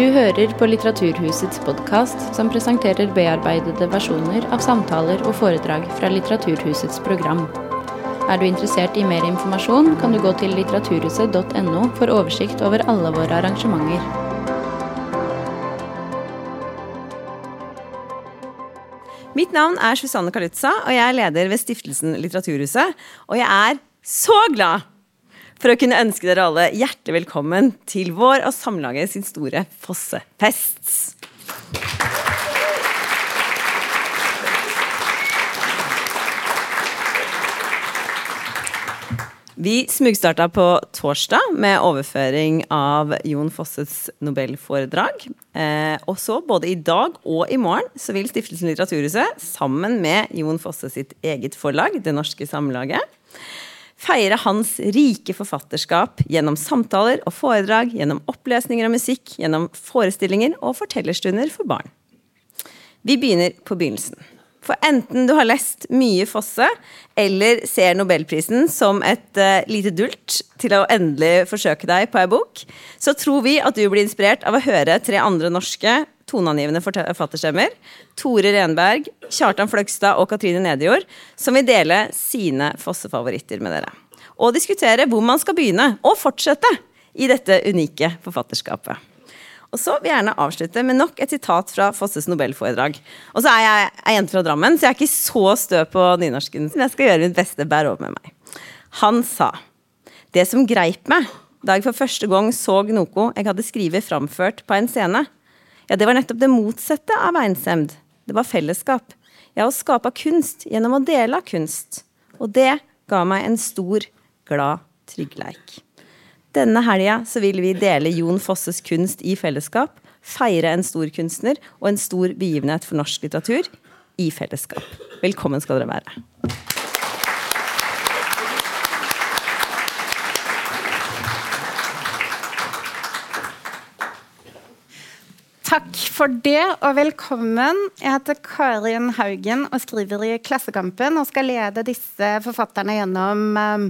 Du hører på Litteraturhusets podkast, som presenterer bearbeidede versjoner av samtaler og foredrag fra Litteraturhusets program. Er du interessert i mer informasjon, kan du gå til litteraturhuset.no for oversikt over alle våre arrangementer. Mitt navn er Susanne Kalutza, og jeg er leder ved Stiftelsen Litteraturhuset. Og jeg er så glad for å kunne ønske dere alle hjertelig velkommen til vår og Samlaget sin store fossefest. Vi smugstarta på torsdag med overføring av Jon Fosses nobelforedrag. Eh, og så, både i dag og i morgen, så vil Stiftelsen Litteraturhuset sammen med Jon Fosse sitt eget forlag, Det Norske Samlaget, feire hans rike forfatterskap gjennom samtaler og foredrag, gjennom opplesninger og musikk, gjennom forestillinger og fortellerstunder for barn. Vi begynner på begynnelsen. For enten du har lest mye Fosse, eller ser Nobelprisen som et uh, lite dult til å endelig forsøke deg på ei bok, så tror vi at du blir inspirert av å høre tre andre norske toneangivende forfatterstemmer, Tore Renberg, Kjartan Fløgstad og Katrine Nedjord, som vil dele sine Fosse-favoritter med dere. Og diskutere hvor man skal begynne, og fortsette, i dette unike forfatterskapet. Og så vil jeg gjerne avslutte med nok et sitat fra Fosses nobelforedrag. Og så er jeg ei jente fra Drammen, så jeg er ikke så stø på nynorsken. Men jeg skal gjøre mitt beste. Bær over med meg. Han sa Det som greip meg da jeg for første gang så noe jeg hadde skrevet framført på en scene, ja, det var nettopp det motsatte av einsemd. Det var fellesskap. Ja, å skape kunst gjennom å dele kunst. Og det ga meg en stor, glad tryggleik. Denne helga vil vi dele Jon Fosses kunst i fellesskap, feire en stor kunstner og en stor begivenhet for norsk litteratur i fellesskap. Velkommen skal dere være. Takk for det, og velkommen. Jeg heter Karin Haugen og skriver i Klassekampen og skal lede disse forfatterne gjennom um,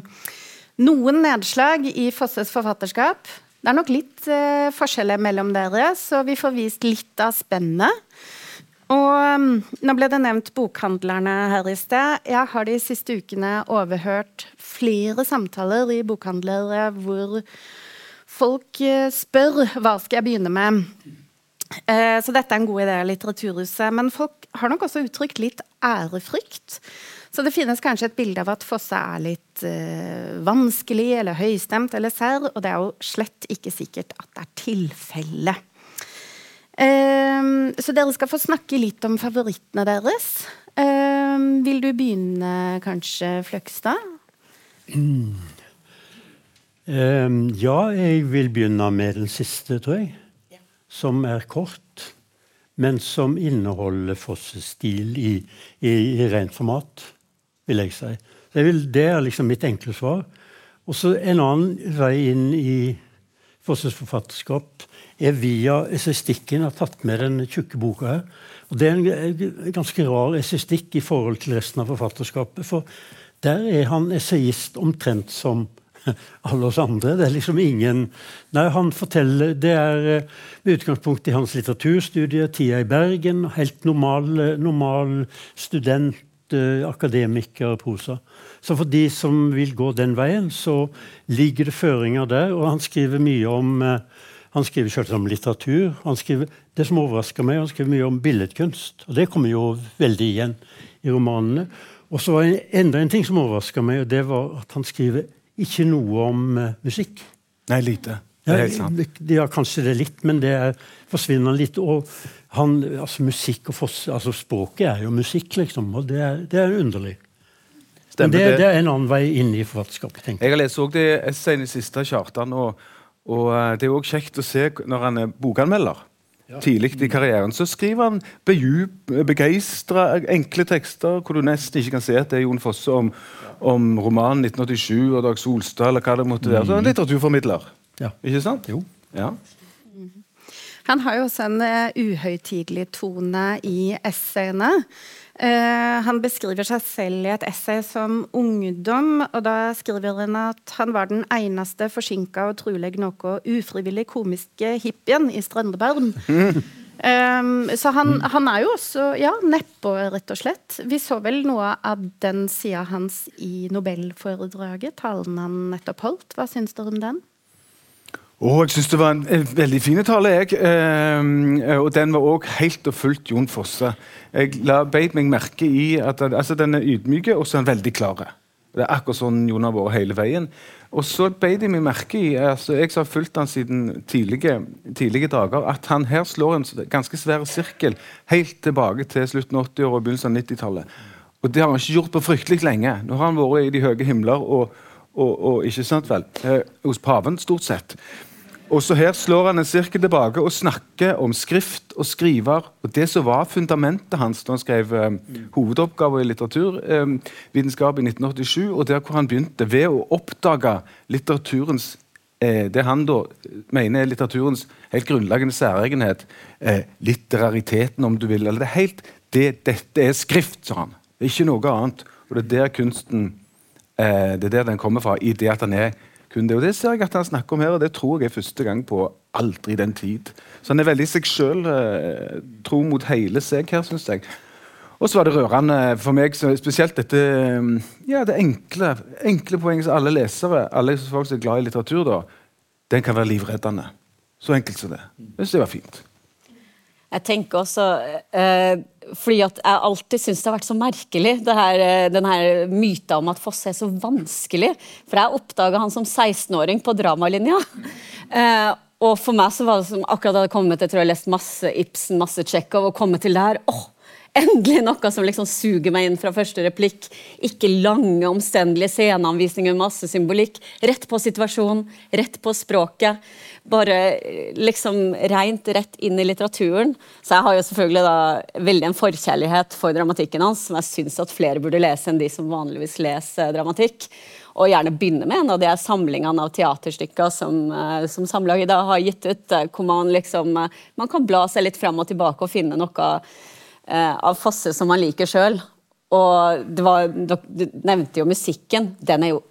noen nedslag i Fosses forfatterskap. Det er nok litt eh, forskjeller mellom dere, så vi får vist litt av spennet. Og um, nå ble det nevnt bokhandlerne her i sted. Jeg har de siste ukene overhørt flere samtaler i bokhandlere hvor folk uh, spør hva skal jeg begynne med. Uh, så dette er en god idé Litteraturhuset. Men folk har nok også uttrykt litt ærefrykt. Så det finnes kanskje et bilde av at Fosse er litt uh, vanskelig eller høystemt eller serr, og det er jo slett ikke sikkert at det er tilfellet. Uh, så dere skal få snakke litt om favorittene deres. Uh, vil du begynne, kanskje, Fløgstad? Mm. ja, jeg vil begynne med den siste, tror jeg. Som er kort, men som inneholder Fosses stil i, i, i rent format vil jeg si. Vil, det er liksom mitt enkle svar. Og så En annen vei inn i Fosses forfatterskap er via essistikken. Jeg har tatt med den tjukke boka her. Og Det er en ganske rar essistikk i forhold til resten av forfatterskapet. For der er han essayist omtrent som alle oss andre. Det er liksom ingen Nei, han forteller Det er eh, med utgangspunkt i hans litteraturstudie, tida i Bergen. Helt normal, normal student akademiker, prosa. Så for de som vil gå den veien, så ligger det føringer der. Og han skriver mye om han skriver selvsagt om litteratur. Han skriver, det som overrasker meg, han skriver mye om billedkunst. Og det kommer jo veldig igjen i romanene. Og så var det enda en ting som overraska meg, og det var at han skriver ikke noe om uh, musikk. Nei, lite. Det er helt sant. Ja, kanskje det er litt, men det er, forsvinner litt. Og han, altså musikk og foss, altså Språket er jo musikk, liksom. Og det er, det er underlig. Men det, det, er en annen vei inn i forfatterskapet. tenker jeg. Jeg har lest også det essayet i siste Kjartan. Og, og, eh, det er òg kjekt å se når han er bokanmelder. Tidlig i karrieren så skriver han begeistra, enkle tekster hvor du nesten ikke kan se at det er Jon Fosse om, om romanen 1987 og Dag Solstad eller hva det måtte være. Så en litteraturformidler. Ja. Ikke sant? Jo. Ja. Han har jo også en uh, uhøytidelig tone i essayene. Uh, han beskriver seg selv i et essay som ungdom, og da skriver han at han var den eneste forsinka og trolig noe ufrivillig komiske hippien i Strøndebarn. Um, så han, han, er jo også ja, nedpå, rett og slett. Vi så vel noe av den sida hans i Nobelforedraget, talen han nettopp holdt. Hva syns dere om den? Oh, jeg syns det var en, veldig fin tale. jeg. Eh, og den var òg helt og fullt Jon Fosse. Jeg la, beit meg merke i at altså, den er ydmyk, og så er den veldig klar. Det er akkurat sånn Jon har vært hele veien. Og så beit jeg meg merke i altså, Jeg har fulgt han siden tidlige, tidlige, dager. At han her slår en ganske svær sirkel helt tilbake til slutten av 80-åra og begynnelsen av 90-tallet. Og det har han ikke gjort på fryktelig lenge. Nå har han vært i de høye himler og, og, og ikke sant vel, eh, hos paven, stort sett. Og så Her slår han en sirkel tilbake og snakker om skrift og skriver. og Det som var fundamentet hans da han skrev eh, hovedoppgaver i litteraturvitenskap eh, i 1987, og der hvor han begynte ved å oppdage litteraturens eh, det han da mener er litteraturens helt grunnleggende særegenhet. Eh, litterariteten, om du vil. eller det er helt, det, Dette er skrift, sa han. Det er ikke noe annet. Og det er der kunsten eh, det er der den kommer fra, i det at han er kun det. Og det ser jeg at han snakker om her, og det tror jeg er første gang på aldri den tid. Så han er veldig seg sjøl, eh, tro mot hele seg her, syns jeg. Og så var det rørende for meg, spesielt dette ja, det enkle, enkle poenget som alle lesere, alle folk som er glad i litteratur, da, den kan være livreddende. Så enkelt som det. Jeg synes det var fint. Jeg tenker også eh, fordi at jeg alltid syns det har vært så merkelig, det her, eh, den myta om at Fosse er så vanskelig. For jeg oppdaga han som 16-åring på dramalinja. Eh, og for meg så var det som akkurat da jeg hadde kommet Jeg tror jeg lest masse Ibsen, masse Tsjekhov, og kommet til det her. åh, Endelig noe som liksom suger meg inn fra første replikk. Ikke lange, omstendelige sceneanvisninger med masse symbolikk. Rett på situasjonen, rett på språket. Bare eh, liksom rent rett inn i litteraturen. Så jeg har jo selvfølgelig da veldig en forkjærlighet for dramatikken hans, som jeg syns at flere burde lese enn de som vanligvis leser dramatikk. Og gjerne begynne med en av de samlingene av teaterstykker som, eh, som Samlaget har gitt ut, eh, hvor man liksom man kan bla seg litt fram og tilbake og finne noe av Fosse som han liker sjøl. Og det var, Du nevnte jo musikken. Den er jo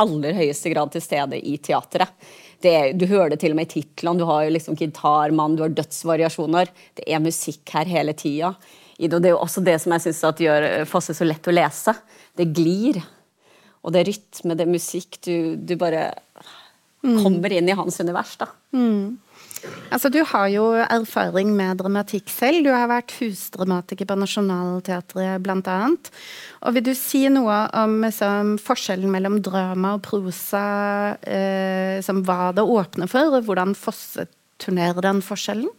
aller høyeste grad til stede i teatret. Det, du hører det til og med i titlene. Du har jo liksom gitarmann, du har dødsvariasjoner. Det er musikk her hele tida. Det er jo også det som jeg syns gjør Fosse så lett å lese. Det glir. Og det er rytme, det er musikk. Du, du bare mm. kommer inn i hans univers. da. Mm. Altså, du har jo erfaring med dramatikk selv. Du har vært husdramatiker på Nationaltheatret bl.a. Og vil du si noe om liksom, forskjellen mellom drama og prosa, eh, som hva det åpner for, og hvordan Fosse turnerer den forskjellen?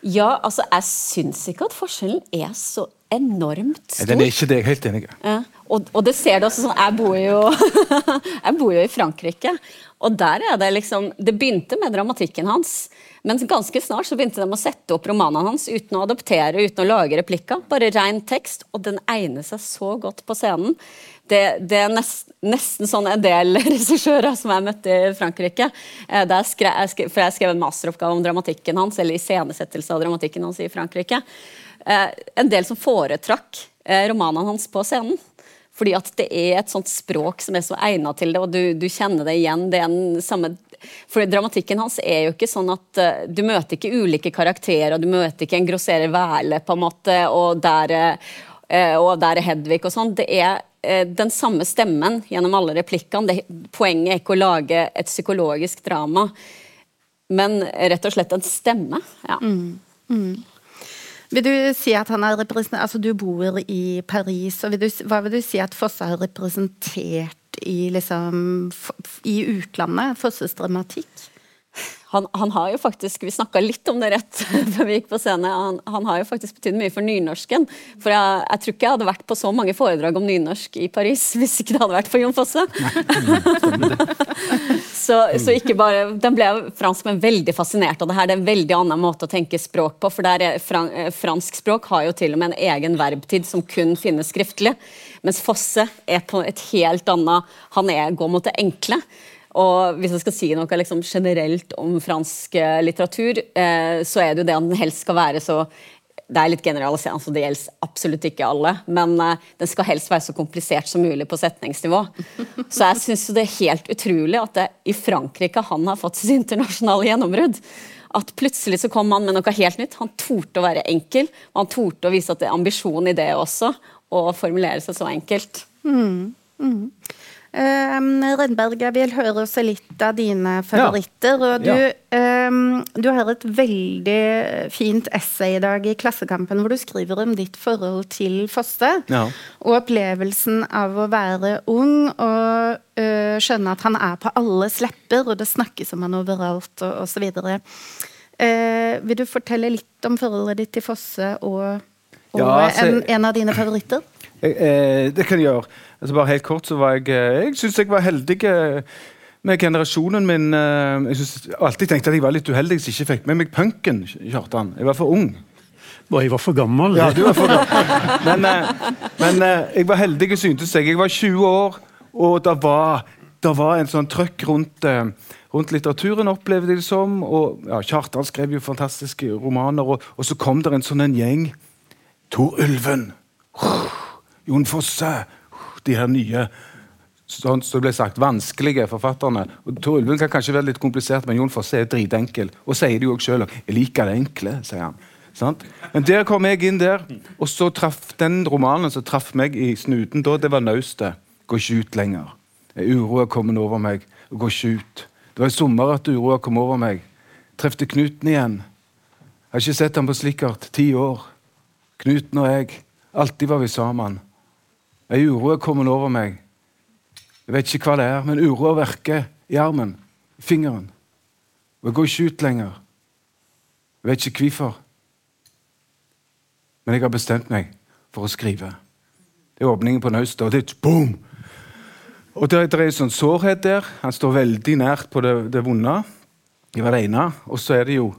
Ja, altså, jeg syns ikke at forskjellen er så enormt stor. Den er ikke det, jeg er helt enig i. Ja. Og, og, det ser du også sånn Jeg bor jo, jeg bor jo i Frankrike. Og der er det liksom Det begynte med dramatikken hans. Men ganske snart så begynte de å sette opp romanene hans uten å adoptere, uten å lage replikker. Bare ren tekst. Og den egner seg så godt på scenen. Det, det er nest, nesten sånn en del regissører som jeg møtte i Frankrike. Der jeg skrev, jeg skrev, for jeg skrev en masteroppgave om dramatikken hans, eller iscenesettelse av dramatikken hans i Frankrike. Eh, en del som foretrakk eh, romanene hans på scenen. Fordi at det er et sånt språk som er så egnet til det, og du, du kjenner det igjen. Det er den samme for dramatikken hans er jo ikke sånn at uh, du møter ikke ulike karakterer, du møter ikke en grosserer Væle på en måte, og der, uh, og der er Hedvig og sånn. Det er uh, den samme stemmen gjennom alle replikkene. Det, poenget er ikke å lage et psykologisk drama, men rett og slett en stemme. Ja. Mm. Mm. Vil du si at han er representert Altså, du bor i Paris, og vil du, hva vil du si at Fosse har representert i, liksom, i utlandet? Fosses dramatikk? Han, han, har jo faktisk, Vi snakka litt om det rett før vi gikk på scenen. Han, han har jo faktisk betydd mye for nynorsken. For jeg, jeg, tror ikke jeg hadde vært på så mange foredrag om nynorsk i Paris hvis ikke det hadde vært for Jon Fosse. så, så, ikke bare, Den ble franskmenn veldig fascinert av det her. Det er en veldig annen måte å tenke språk på. For der er, fransk språk har jo til og med en egen verbtid som kun finnes skriftlig. Mens Fosse er på et helt annet Han er, går mot det enkle. Og hvis jeg skal si noe liksom, generelt om fransk eh, litteratur, eh, så er det jo det at den helst skal være så det er litt generaliserende, altså det gjelder absolutt ikke alle. Men uh, den skal helst være så komplisert som mulig på setningsnivå. Så jeg syns det er helt utrolig at det i Frankrike han har fått sitt internasjonale gjennombrudd. At plutselig så kom han med noe helt nytt. Han torde å være enkel. Og han torde å vise at det er ambisjon i det også. Og formulere seg så enkelt. Mm. Mm. Um, Rønberg, jeg vil høre også litt av dine favoritter. Ja. Og du, ja. um, du, har et veldig fint essay i dag i Klassekampen hvor du skriver om ditt forhold til Fosse. Ja. Og opplevelsen av å være ung og uh, skjønne at han er på alles lepper, og det snakkes om han overalt, og osv. Uh, vil du fortelle litt om forholdet ditt til Fosse og, og altså, en, en, av dine favoritter? Eh, det kan jeg gjøre. Altså bare helt kort så var Jeg eh, jeg syns jeg var heldig eh, med generasjonen min. Eh, jeg synes, alltid tenkte at jeg var litt uheldig hvis jeg ikke fikk med meg punken. Kjartan. Jeg var for ung. Og jeg var for gammel. Ja, du var for gammel. Men, men jeg var heldig, syntes jeg. Jeg var 20 år, og det var, det var en sånn trøkk rundt, rundt litteraturen, opplevde jeg det som. Og ja, Kjartan skrev jo fantastiske romaner, og, og så kom det en sånn en gjeng. Tor Ulven. Jon Fosse de her nye sånn som det ble sagt, vanskelige forfatterne. Og Tor Ulven kan kanskje være litt komplisert, men Jon Fosse er dritenkel. Og sier det jo også sjøl. 'Jeg liker det enkle', sier han. Sant? Men der kom jeg inn der, og så traff den romanen som traff meg i snuten da, det var 'Naustet'. Går ikke ut lenger. Uroa kommet over meg. gå ikke ut. Det var i sommer at uroa kom over meg. Trefte Knuten igjen. Jeg har ikke sett ham på slikkert ti år. Knuten og jeg. Alltid var vi sammen. Ei uro er kommet over meg. Jeg vet ikke hva det er, men uroa virker i armen, i fingeren. Og jeg går ikke ut lenger. Jeg vet ikke hvorfor. Men jeg har bestemt meg for å skrive. Det er åpningen på naustet, og det er boom! Og det, det er en sånn sårhet der. Han står veldig nært på det, det vonde. Det var det ene. Og så er det jo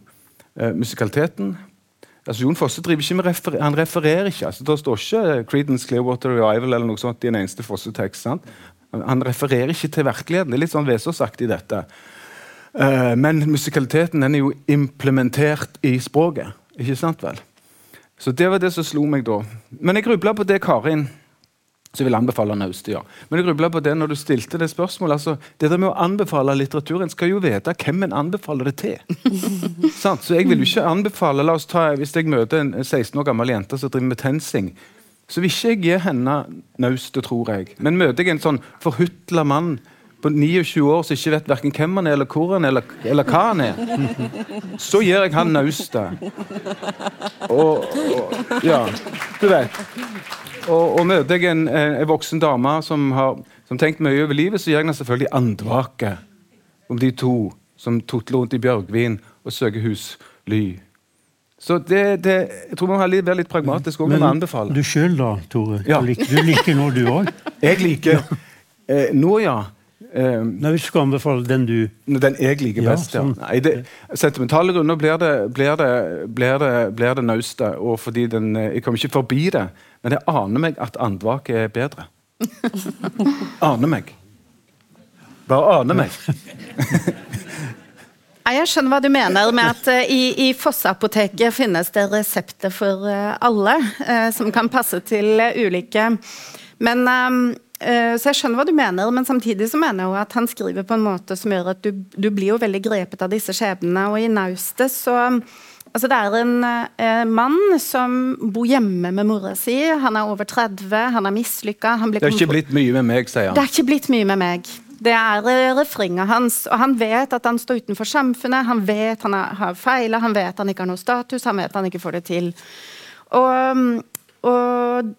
eh, musikaliteten. Altså, Jon Fosse driver ikke med refer han refererer ikke. altså Det står ikke Creedence Clearwater Revival eller noe sånt i en eneste Fosse-tekst. Han refererer ikke til virkeligheten. Det er litt sånn Vesaas-aktig, dette. Uh, men musikaliteten den er jo implementert i språket. Ikke sant vel? Så det var det som slo meg da. Men jeg grubla på det Karin så jeg vil anbefale Naustøya. Men jeg grubla på det når du stilte det spørsmålet. altså, Det der med å anbefale litteratur En skal jo vite hvem en anbefaler det til. så jeg vil jo ikke anbefale la oss ta, Hvis jeg møter en 16 år gammel jente som driver med tensing, så vil ikke jeg gi henne naustet, tror jeg. Men møter jeg en sånn forhutla mann på 29 år som ikke vet verken hvem han er, eller hvor han er, eller, eller hva han er, så gir jeg han naustet. Og, og Ja, du vet. Og, og møter jeg en, en, voksen dame som har som tenkt mye over livet, så gir jeg henne selvfølgelig andvake om de to som tutler rundt i Bjørgvin og søker husly. Så det, det, jeg tror man må være litt pragmatisk òg. Men du sjøl, da, Tore? Ja. Du, liker, du liker noe, du òg? jeg liker eh, Nå, ja. Eh, Nei, Hvis du skal anbefale den du Den jeg liker best, ja. Sånn. Nei, det, sentimentale grunner blir det, blir det, blir det, blir det nauste. Og fordi den, eh, jeg kommer ikke forbi det. Men jeg aner meg at andvake er bedre. aner meg. Bare aner meg. Jeg skjønner hva du mener med at uh, i, i Fosse-apoteket finnes det resepter for uh, alle uh, som kan passe til ulike Men Så jeg skjønner hva du mener, men samtidig så mener jeg at han skriver på en måte som gjør at du, du blir jo veldig grepet av disse skjebnene, og i Naustet så Altså det er en eh, mann som bor hjemme med mora si. Han er over 30, han er mislykka. Det er ikke blitt mye med meg, sier han. Det er ikke blitt mye med meg. Det er eh, refrenget hans. Og han vet at han står utenfor samfunnet, han vet han har feila, han vet han ikke har noe status, han vet han ikke får det til. Og, og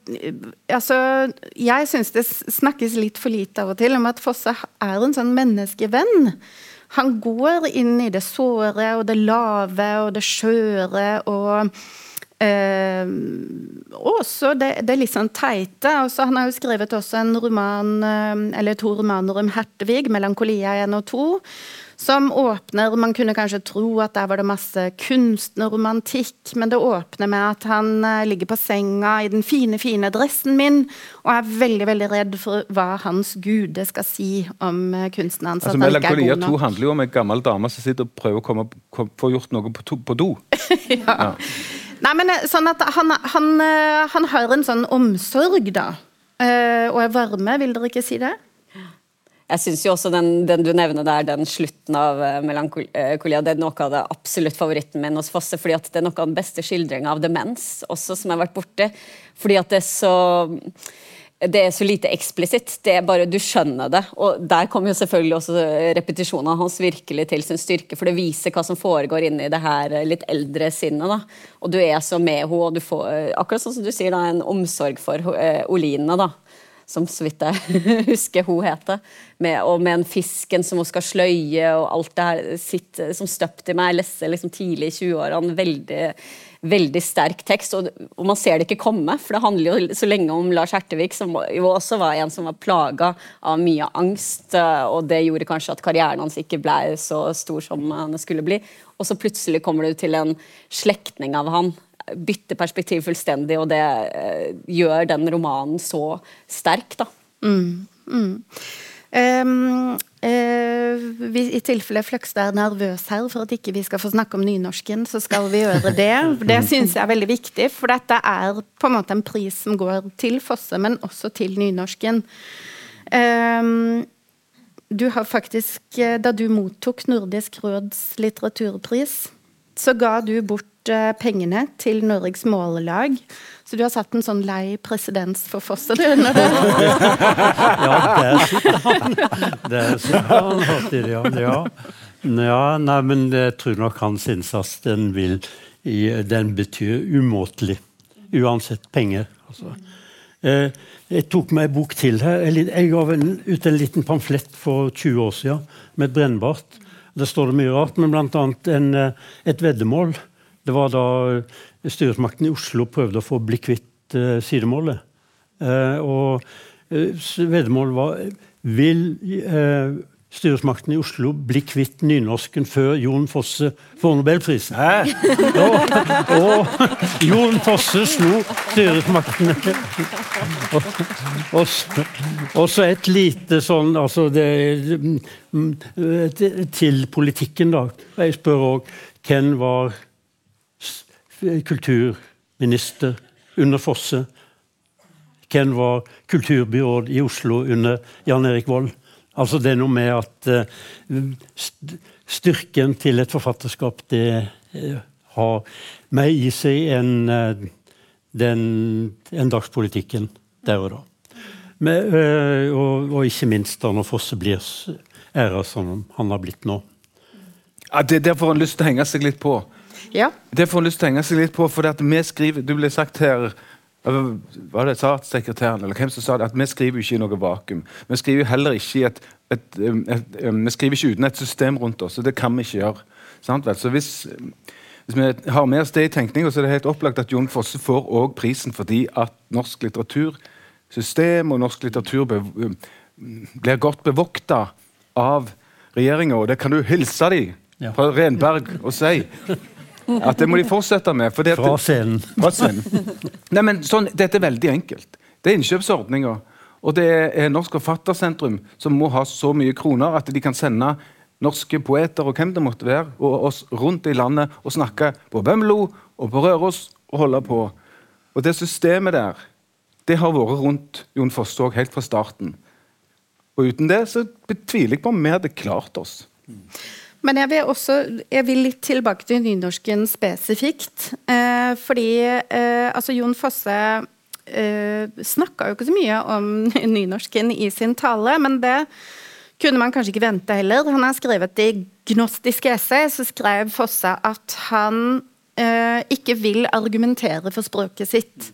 altså Jeg syns det snakkes litt for lite av og til om at Fosse er en sånn menneskevenn. Han går inn i det såre og det lave og det skjøre og eh, også det, det litt sånn teite. Også, han har jo skrevet også en roman, eh, eller to romaner om Hertevig, 'Melankolia 1 og 2' som åpner Man kunne kanskje tro at der var det masse kunstnerromantikk, men det åpner med at han uh, ligger på senga i den fine, fine dressen min og er veldig veldig redd for hva hans gude skal si om uh, kunsten hans. Altså, Melankolia 2 handler jo om en gammel dame som sitter og prøver å komme, få gjort noe på, to, på do. ja. ja. Nei, men eh, sånn at han, han, eh, han har en sånn omsorg, da. Uh, og er varme, vil dere ikke si det? Jeg syns jo også den, den, du nevner der, den slutten av uh, Melankolia, det er noe av det absolutt favoritten min hos Fosse. fordi at det er noe av den beste skildringa av demens også, som har vært borti. Fordi at det er så det er så lite eksplisitt. Det er bare Du skjønner det. Og der kommer jo selvfølgelig også repetisjonen hans virkelig til sin styrke, for det viser hva som foregår inni det her litt eldre sinnet. da. Og du er så med henne, og du får akkurat sånn som du sier, da, en omsorg for Oline. da som så vidt jeg husker hun heter. Med, og med en fisken som hun skal sløye, og alt det her sitt, som støpt i meg. Jeg leser liksom tidlig i 20-årene. Veldig, veldig sterk tekst. Og, og, man ser det ikke komme, for det handler jo så lenge om Lars Hertevik, som jo også var en som var plaga av mye angst. Og det gjorde kanskje at karrieren hans ikke ble så stor som den skulle bli. Og så plutselig kommer du til en slektning av han bytter perspektiv fullstendig, og det uh, gjør den romanen så sterk, da. Mm, mm. Um, uh, vi, I tilfelle Fløgstad er nervøs her for at ikke vi skal få snakke om nynorsken, så skal vi gjøre det. Det syns jeg er veldig viktig, for dette er på en måte en pris som går til Fosse, men også til nynorsken. Um, du har faktisk, eh, Da du mottok Nordisk råds litteraturpris, så ga du bort Eh, pengene til Norges målelag. Så du har satt en sånn lei presedens for Fosse, du? ja, der sitter han. Der sitter han, hørte ja. ja. ja nei, men jeg tror nok hans innsats den vil Den betyr umåtelig. Uansett penger. Altså. Eh, jeg tok meg en bok til her. Jeg ga ut en liten pamflett for 20 år siden med et brennbart. Der står det mye rart, men bl.a. Eh, et veddemål det var da styresmakten i Oslo prøvde å få bli kvitt uh, sidemålet. Uh, og uh, veddemålet var Vil styresmakten i Oslo bli kvitt nynorsken før Jon Fosse får nobelprisen? og, og Jon Fosse slo styresmaktene. og, og, og, så et lite sånn altså det, Til politikken, da. Jeg spør òg hvem var kulturminister under Fosse. Ken var kulturbyråd i Oslo under Jan Erik Vold. Altså det er noe med at uh, styrken til et forfatterskap det uh, har mer i seg enn en den endagspolitikken der og da. Men, og, og, ikke minst da når Fosse blir æra som han har blitt nå. Ja, det er derfor han har lyst til å henge seg litt på. Ja. Det får en lyst til å henge seg litt på, for at vi skriver Du ble sagt her var det statssekretæren eller hvem som sa det, at vi skriver ikke i noe vakuum. Vi skriver heller ikke et, et, et, et, vi skriver ikke uten et system rundt oss, og det kan vi ikke gjøre. Sant, vel? Så hvis, hvis, vi har med oss det i tenkninga, så er det helt opplagt at Jon Fosse får også prisen fordi at norsk litteratursystem og norsk litteratur be, blir godt bevokta av regjeringa, og det kan du hilse dem fra Renberg og si. At det må de fortsette med. At, fra scenen. Fra scenen. Nei, men sånn, Dette er veldig enkelt. Det er innkjøpsordninger. Og det er Norsk Forfattersentrum som må ha så mye kroner at de kan sende norske poeter og hvem det måtte være, og oss rundt i landet og snakke på Bømlo og på Røros og holde på. Og det systemet der, det har vært rundt Jon Fossåg helt fra starten. Og uten det så betviler jeg på om vi hadde klart oss. Men jeg vil også jeg vil litt tilbake til nynorsken spesifikt. Eh, fordi eh, altså Jon Fosse eh, snakka jo ikke så mye om nynorsken i sin tale, men det kunne man kanskje ikke vente heller. Han har skrevet i gnostiske essay, så skrev Fosse at han eh, ikke vil argumentere for språket sitt.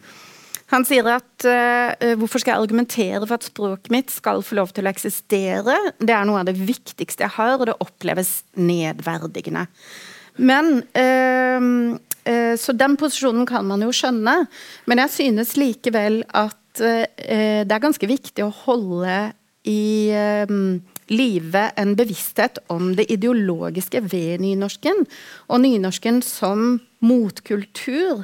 Han sier at uh, hvorfor skal jeg argumentere for at språket mitt skal få lov til å eksistere? Det er noe av det viktigste jeg har, og det oppleves nedverdigende. Men uh, uh, Så den posisjonen kan man jo skjønne, men jeg synes likevel at det er ganske viktig å holde i live en bevissthet om det ideologiske ved nynorsken, og nynorsken som motkultur.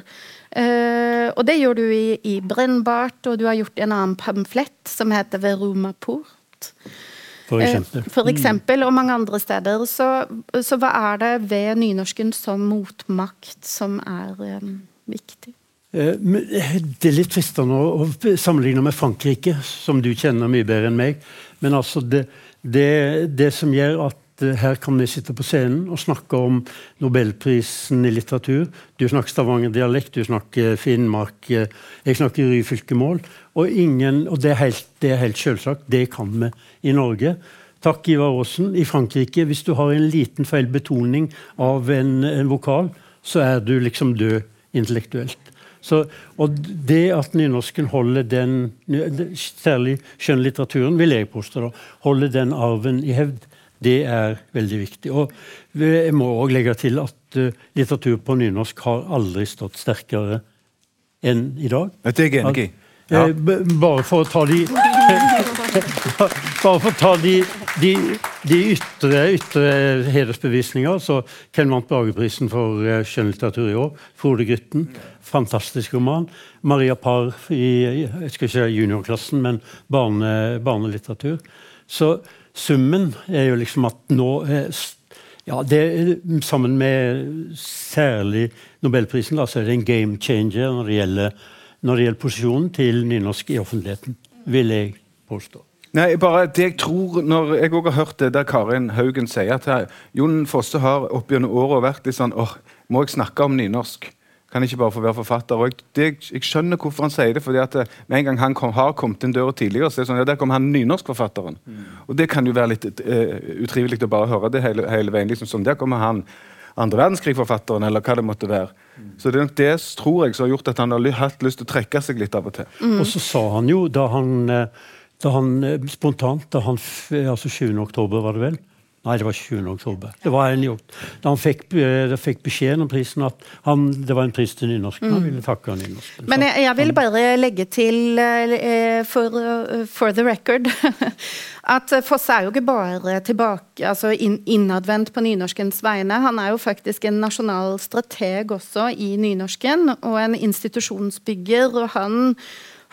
Uh, og det gjør du i, i, Brennbart, og du har gjort en annen pamflett som heter Ved Romaport. For eh, eksempel. Uh, for eksempel, og mange andre steder. Så, så, hva er det ved nynorsken som motmakt som er um, viktig? Det er litt fristende å sammenligne med Frankrike, som du kjenner mye bedre enn meg. Men altså det, det, det som gjør at her kan vi sitte på scenen og snakke om Nobelprisen i litteratur. Du snakker Stavanger-dialekt, du snakker Finnmark, eh, jeg snakker Ryfylkemål. Og, ingen, og det er helt, helt selvsagt. Det kan vi i Norge. Takk, Ivar Aasen. I Frankrike, hvis du har en liten feil betoning av en, en vokal, så er du liksom død intellektuelt. Så, og det at nynorsken holder den, særlig skjønnlitteraturen, vil jeg påstå, holder den arven i hevd, det er veldig viktig. Og jeg må òg legge til at uh, litteratur på nynorsk har aldri stått sterkere enn i dag. Dette er jeg enig i. Eh, Bare for å ta de Bare for å ta de, de, de ytre, ytre hedersbevisninger. Så Ken vant Brageprisen for eh, skjønnlitteratur i år. Frode Grytten. Fantastisk roman. Maria Parr i jeg skal ikke si juniorklassen, men barne, barnelitteratur. Så summen er jo liksom at nå eh, ja, det, Sammen med særlig Nobelprisen da, så er det en game changer når det gjelder, når det gjelder posisjonen til nynorsk i offentligheten, vil jeg påstå. Nei, bare det jeg tror når Jeg også har hørt det der Karin Haugen sier, at her, Jon Fosse har opp gjennom året vært litt sånn åh, Må jeg snakke om nynorsk? Kan ikke bare få være forfatter? Og jeg, det, jeg skjønner hvorfor han sier det. fordi at eh, Med en gang han kom, har kommet inn døra tidligere, så er det sånn, ja, der kom han nynorskforfatteren. Og det kan jo være litt uh, utrivelig å bare høre det hele, hele veien. liksom sånn, Der kommer han andre verdenskrig-forfatteren, eller hva det måtte være. Så det er nok det tror jeg som har gjort at han har hatt lyst til å trekke seg litt av og til. Og så sa han jo, da han, eh, da han spontant da han, altså 7. oktober, var det vel? Nei, det var ikke 7. oktober. Det var en Da han fikk, eh, fikk beskjeden om prisen at han, det var en pris til nynorsken. Han ville takke nynorsken. Men jeg, jeg vil bare legge til, eh, for, eh, for the record, at Foss er jo ikke bare tilbake, altså inn, innadvendt på nynorskens vegne. Han er jo faktisk en nasjonal strateg også i nynorsken, og en institusjonsbygger. og han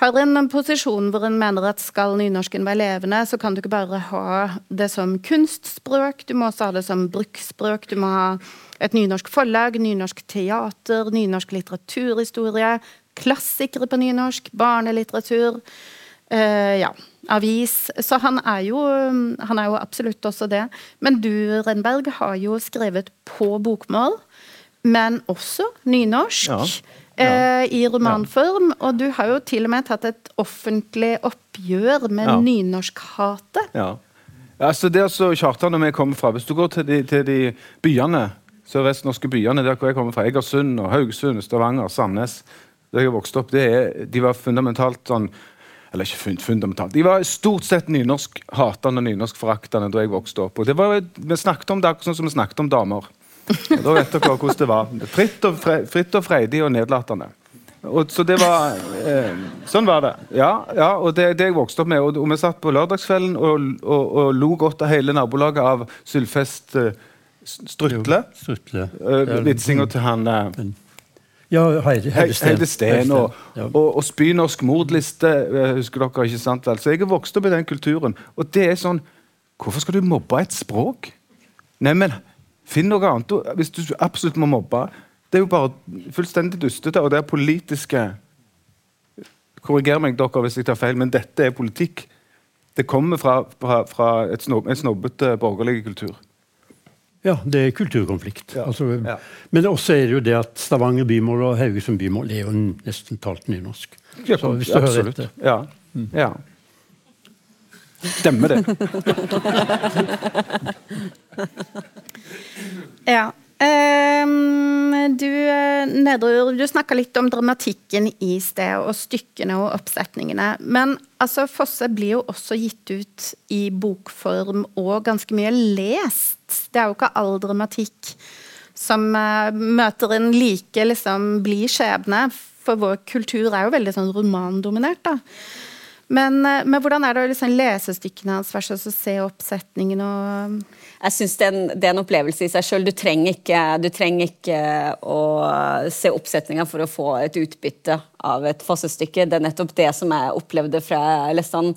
har en posisjon hvor en mener at skal nynorsken være levende, så kan du ikke bare ha det som kunstspråk, du må også ha det som bruksspråk. Du må ha et nynorsk forlag, nynorsk teater, nynorsk litteraturhistorie, klassikere på nynorsk, barnelitteratur. eh, ja, avis. Så han er, jo, han er jo absolutt også det. Men du, Renberg, har jo skrevet på bokmål, men også nynorsk. Ja. Eh, I romanform. Og du har jo til og med tatt et offentlig oppgjør med Ja. nynorskhatet. Ja. Altså det er altså Kjartan og vi kommer fra Hvis du går til de, til de byene sørvestnorske byene der hvor jeg kommer fra, Egersund, og Haugesund, Stavanger, Sandnes der jeg vokste opp, det er, De var fundamentalt sånn Eller ikke fundamentalt. De var stort sett nynorsk-hatende og nynorsk-foraktende da jeg vokste opp. Og det var, Vi snakket om det akkurat sånn som vi snakket om damer. Og da vet dere hvordan det var. Fritt og, fre, fritt og freidig og nedlatende. Og, så det var eh, Sånn var det. Ja, ja og det, det jeg vokste opp med. Og, og vi satt på lørdagskvelden og, og, lo godt av hele nabolaget av Sylfest eh, Strutle. Strutle. Uh, Vitsinga til han eh, Ja. Heide Steen og, og, og Spynorsk mordliste. eh, husker dere, ikke sant vel? Så jeg er vokst opp i den kulturen. Og det er sånn Hvorfor skal du mobbe et språk? Neimen, finn noe annet. Hvis du absolutt må mobbe Det er jo bare fullstendig dustete, og det er politiske Korriger meg, dere, hvis jeg tar feil, men dette er politikk. Det kommer fra, fra, fra et snob, en snobbete borgerlig kultur. Ja, det er kulturkonflikt. Ja. Altså, Ja. Men også er det jo det at Stavanger bymål og Haugesund bymål er jo nesten talt nynorsk. Så hvis du hører Absolutt. etter. Ja. ja. Stemmer det. Ja. Ehm, du, eh, du snakka litt om dramatikken i sted, og stykkene og oppsetningene. Men altså, Fosse blir jo også gitt ut i bokform og ganske mye lest. Det er jo ikke all dramatikk som eh, møter en like liksom, blid skjebne. For vår kultur er jo veldig sånn romandominert, da. Men, eh, men hvordan er det å liksom lese stykkene hans versus å se oppsetningen og Jeg synes det, det er en opplevelse i seg sjøl. Du, trenger ikke- du trenger ikke å se oppsetninga for å få et utbytte av et Fosse-stykke. Det er nettopp det som jeg opplevde fra jeg leste han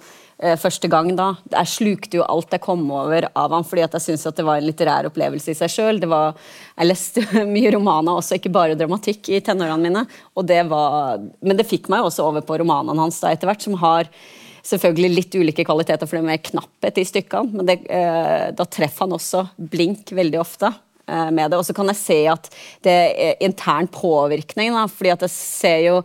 første gang da. Jeg slukte jo alt jeg kom over av han, fordi at jeg syntes at det var en litterær opplevelse i seg sjøl. Jeg leste mye romaner også, ikke bare dramatikk, i tenårene mine. Og det var, men det fikk meg også over på romanene hans da etter hvert, som har selvfølgelig litt ulike kvaliteter, for det er mer knapphet i stykkene. Men det, eh, da treffer han også blink veldig ofte. Eh, med det. Og så kan jeg se at det er intern påvirkning. Da, fordi at jeg ser jo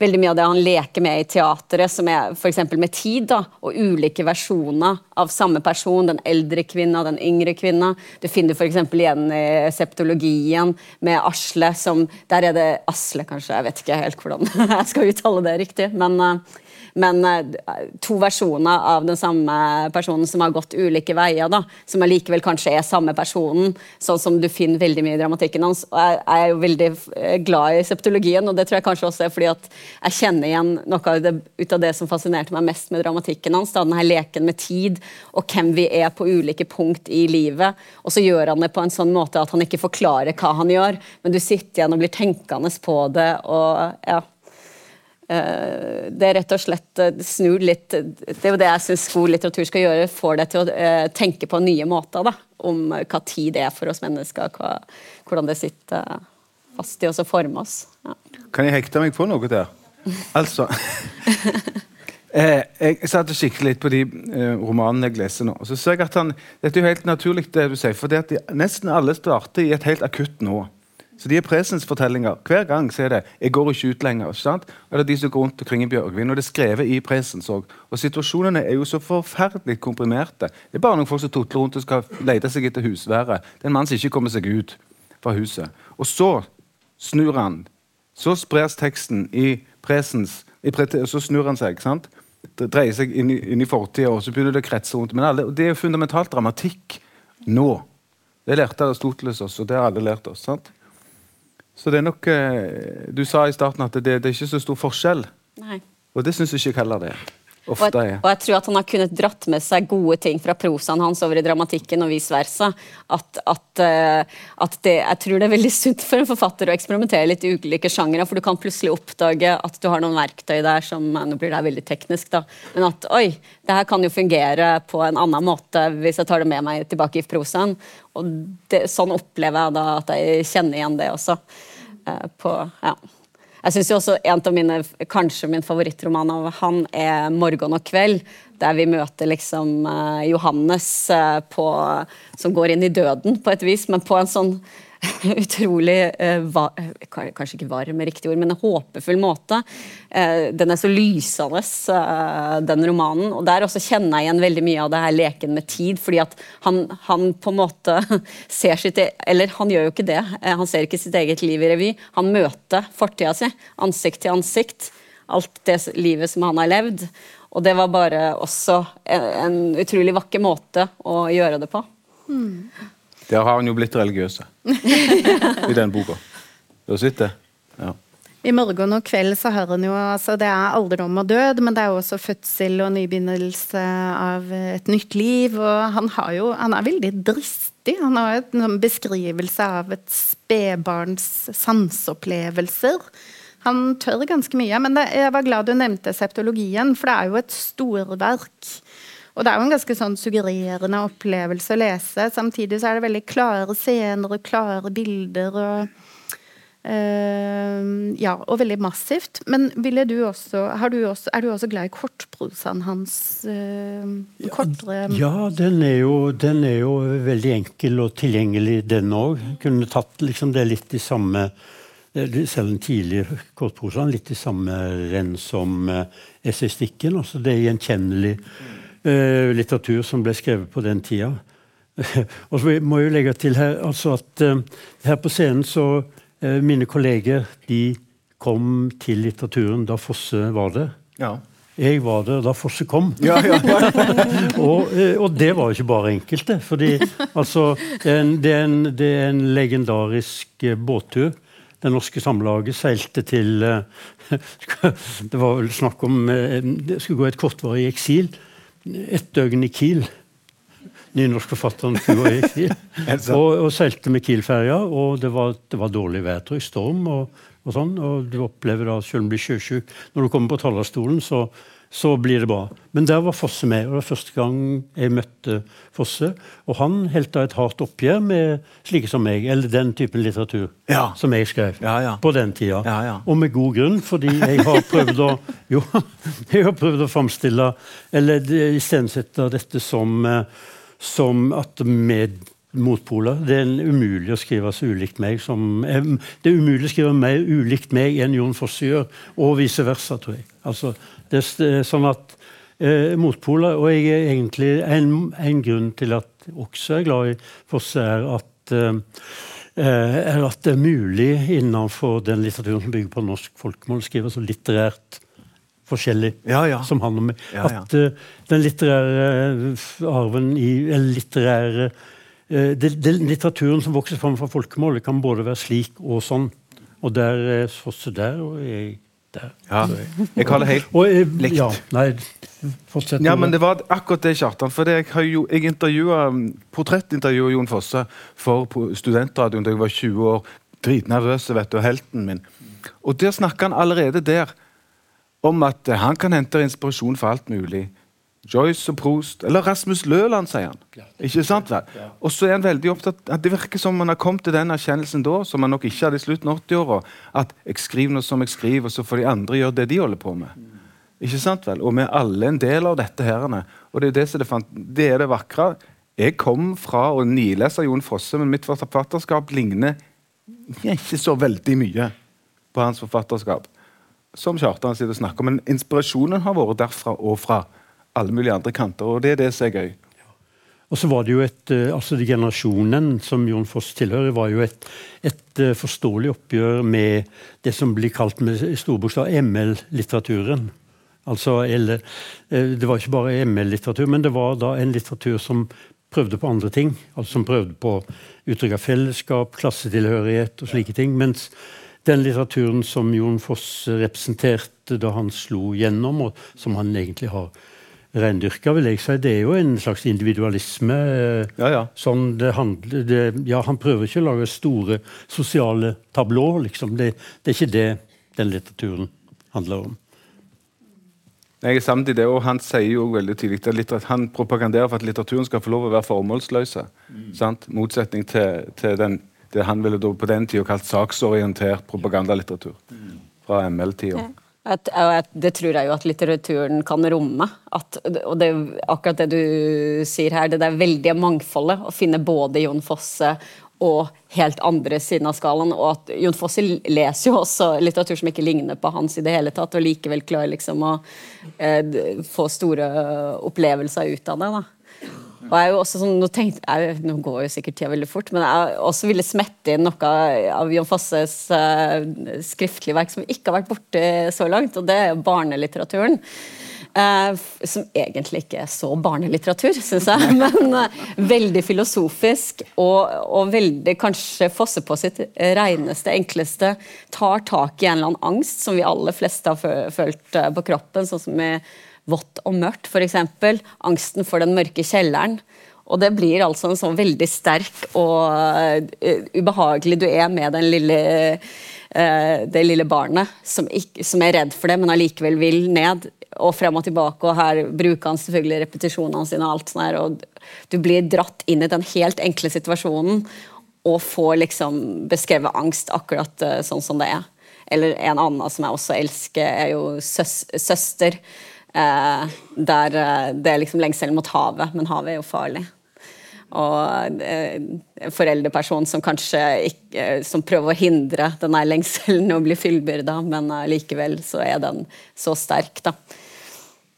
veldig mye av det han leker med i teatret, som er f.eks. med tid, da, og ulike versjoner av samme person. Den eldre kvinna, den yngre kvinna. Du finner f.eks. igjen i septologien med Asle, som Der er det Asle, kanskje, jeg vet ikke helt hvordan jeg skal uttale det riktig. men uh, men eh, to versjoner av den samme personen som har gått ulike veier, da, som allikevel kanskje er samme personen, sånn som du finner veldig mye i dramatikken hans. Og jeg, er jo veldig eh, glad i septologien, og det tror jeg kanskje også er fordi at jeg kjenner igjen noe av det, ut av det som fascinerte meg mest med dramatikken hans, da, denne leken med tid og hvem vi er på ulike punkt i livet. Og så gjør han det på en sånn måte at han ikke forklarer hva han gjør, men du sitter igjen og blir tenkende på det. og ja, det er rett og slett eh, snur litt Det er jo det jeg syns god litteratur skal gjøre. Får deg til å eh, tenke på nye måter da, om hva tid det er for oss mennesker. Hva, hvordan det sitter fast i oss og former oss. Ja. Kan jeg hekte meg på noe der? Altså eh, Jeg satt og kikket litt på de eh, romanene jeg leser nå. og så ser jeg at han, Dette er jo helt naturlig, det du sier, for det at de, nesten alle starter i et helt akutt nå. Så de er presensfortellinger. Hver gang så er det 'jeg går ikke ut lenger'. ikke sant? Eller de som går rundt omkring i Bjørgvin. Og det er skrevet i presens òg. Og situasjonene er jo så forferdelig komprimerte. Det er bare noen folk som tutler rundt og skal lete seg etter husværet. Det er en mann som ikke kommer seg ut fra huset. Og så snur han. Så spres teksten i presens, i og så snur han seg. ikke sant? Det dreier seg inn i, inn i fortida, og så begynner det å kretse rundt. Men alle, det er jo fundamentalt dramatikk nå. Det lærte Aristoteles oss, og det har alle lært oss. sant? Så det er nok eh, Du sa i starten at det, det er ikke så stor forskjell. Nei. Og det syns jeg ikke heller det er. Og jeg, og jeg, tror at han har kunnet dratt med seg gode ting fra prosaen hans over i dramatikken, og vice versa. At, at, eh, at det, jeg tror det er veldig sunt for en forfatter å eksperimentere litt i ulike sjangere, for du kan plutselig oppdage at du har noen verktøy der som Nå blir det veldig teknisk, da. Men at oi, det her kan jo fungere på en annen måte hvis jeg tar det med meg tilbake i prosaen. Og det, sånn opplever jeg da at jeg kjenner igjen det også. Eh, på, ja. Jeg synes jo også En av mine, kanskje min favorittroman av han er 'Morgen og kveld', der vi møter liksom uh, Johannes uh, på, som går inn i døden, på et vis, men på en sånn utrolig uh, va Kanskje ikke varm er riktig ord, men en håpefull måte. Uh, den er så lysende, den romanen. Og der også kjenner jeg igjen veldig mye av det her leken med tid. fordi at han, han på en måte ser sitt e Eller han gjør jo ikke det. han ser ikke sitt eget liv i revy. Han møter fortida si, ansikt til ansikt. Alt det livet som han har levd. Og det var bare også en, en utrolig vakker måte å gjøre det på. Mm. Der har han jo blitt religiøse i den boka. Du har sett det? Ja. I morgen og kveld så har han jo altså Det er alderdom og død, men det er også fødsel og nybegynnelse av et nytt liv. Og han, har jo, han er veldig dristig. Han har en beskrivelse av et spedbarns sanseopplevelser. Han tør ganske mye. Men det, jeg var glad du nevnte septologien, for det er jo et storverk. Og det er jo en ganske sånn suggererende opplevelse å lese. Samtidig så er det veldig klare scener og klare bilder. og øh, ja, og veldig massivt. Men ville du også, du også, er du også glad i kortprosaen hans? Uh, kortere Ja, den er, jo, den er, jo, veldig enkel og tilgjengelig, den òg. Kunne tatt liksom det litt i samme Selv den tidlige kortprosaen litt i samme renn som uh, essaystikken. Altså det er gjenkjennelig. Eh, litteratur som ble skrevet på den tida. og så må jeg jo legge til her altså at uh, her på scenen så uh, Mine kolleger de kom til litteraturen da Fosse var det. Ja. Jeg var der da Fosse kom. Ja, ja, og, og, det var jo ikke bare enkelte. det. fordi altså, det, er en, det, er en, det er en legendarisk båttur. Det norske samlaget seilte til Det var vel snakk om Det skulle gå et kortvarig eksil ett døgn i Kiel. Nynorskforfatteren Fugo i Kiel. og, og seilte med Kiel-ferja, og det var, det var, dårlig vær, tror storm. og, og sånn, og du opplever da, selv om du blir sjøsjuk Når du kommer på talerstolen, så så blir det bra. Men der var Fosse med, og det var første gang jeg møtte Fosse. Og han helta et hardt oppgjør med slike som meg, eller den typen litteratur Ja. som jeg skrev Ja, på den tida. Ja, ja. Og med god grunn, fordi jeg har prøvd å jo, jeg har prøvd å framstille Eller iscenesette dette som, eh, som at med motpoler. Det er umulig å skrive så ulikt meg som eh, Det er umulig å skrive mer ulikt meg enn Jon Fosse gjør, og vice versa, tror jeg. Altså, det er sånn at eh, motpoler Og jeg er egentlig en, en grunn til at jeg også er glad i Fosse, er at eh, eh, er at det er mulig innenfor den litteraturen som bygger på norsk folkemål, å skrive så litterært forskjellig Ja, ja. som han og meg. Ja, ja. At uh, den litterære eh, arven i Eller litterære uh, det, det, Litteraturen som vokser fram fra folkemålet, kan både være slik og sånn. Og der er Fosse der, og jeg der. Ja. Jeg har det helt eh, Likt. Ja, nei, fortsett. Ja, men det var akkurat det, Kjartan. For det, jeg, har jo, jeg intervjua portrettintervjua Jon Fosse for studentradioen da jeg var 20 år. Dritnervøs, vet du, og helten min. Og der snakker han allerede der om at eh, han kan hente inspirasjon for alt mulig. Joyce og Proust, eller Rasmus Løland, sier han. Ikke sant vel? Og så er han veldig opptatt at Det virker som han har kommet til den erkjennelsen da, som han nok ikke hadde i slutten av 80-åra, at jeg skriver noe som jeg skriver, og så får de andre gjøre det de holder på med. Ikke sant vel? Og vi er alle en del av dette. her. Og det er det, som det, det er det vakre. Jeg kom fra å nilese Jon Fosse, men mitt forfatterskap ligner ikke så veldig mye på hans forfatterskap. Som Kjartan sitter og snakker om. Men inspirasjonen har vært derfra og fra alle mulige andre kanter, og det er det som er gøy. Og så var det jo et, eh, altså det Generasjonen som Jon Foss tilhører, var jo et, et eh, forståelig oppgjør med det som blir kalt med storbokstav ML-litteraturen. Altså, eller, eh, det var ikke bare ML-litteratur, men det var da en litteratur som prøvde på andre ting. altså Som prøvde på uttrykk av fellesskap, klassetilhørighet og slike ting. Mens den litteraturen som Jon Foss representerte da han slo gjennom, og som han egentlig har reindyrka, vil jeg si, det er jo en slags individualisme. eh, Ja, ja. Sånn det handler, det, ja, Han prøver ikke å lage store sosiale tablå, liksom. Det, det er ikke det den litteraturen handler om. Jeg er samtidig det, og Han sier jo veldig tidlig at han propaganderer for at litteraturen skal få lov å være formålsløse. Mm. Motsetning til, til den, det han ville da på den tida kalt saksorientert propagandalitteratur. Fra ML-tida. Et, et, det tror jeg jo at litteraturen kan romme. At, og det akkurat det du sier her, det der veldige mangfoldet. Å finne både Jon Fosse og helt andre siden av skalaen. Og at Jon Fosse leser jo også litteratur som ikke ligner på hans i det hele tatt, og likevel klarer liksom å eh, få store opplevelser ut av det. da. Og jeg er jo også sånn, nå, tenkte, jeg, nå går jo sikkert tida veldig fort, men jeg også ville smette inn noe av Jon Fosses uh, skriftlige verk som ikke har vært borte så langt, og det er jo barnelitteraturen. Uh, som egentlig ikke er så barnelitteratur, syns jeg, men uh, veldig filosofisk og, og veldig kanskje Fosse på sitt reneste, enkleste tar tak i en eller annen angst som vi aller fleste har følt eh, på kroppen, sånn som i Vått og mørkt, f.eks. Angsten for den mørke kjelleren. Og det blir altså en sånn veldig sterk og eh, ubehagelig Du er med den lille, eh, det lille barnet som, ikke, som er redd for det, men allikevel vil ned. Og frem og tilbake, og her bruker han selvfølgelig repetisjonene sine. og alt sånt her, og Du blir dratt inn i den helt enkle situasjonen og får liksom beskrevet angst akkurat eh, sånn som det er. Eller en annen som jeg også elsker, er jo søs søster. Eh, der eh, det er liksom lengselen mot havet, men havet er jo farlig. Og eh, foreldreperson som kanskje ikke Som prøver å hindre denne lengselen å bli fyllbyrda, men eh, likevel så er den så sterk, da.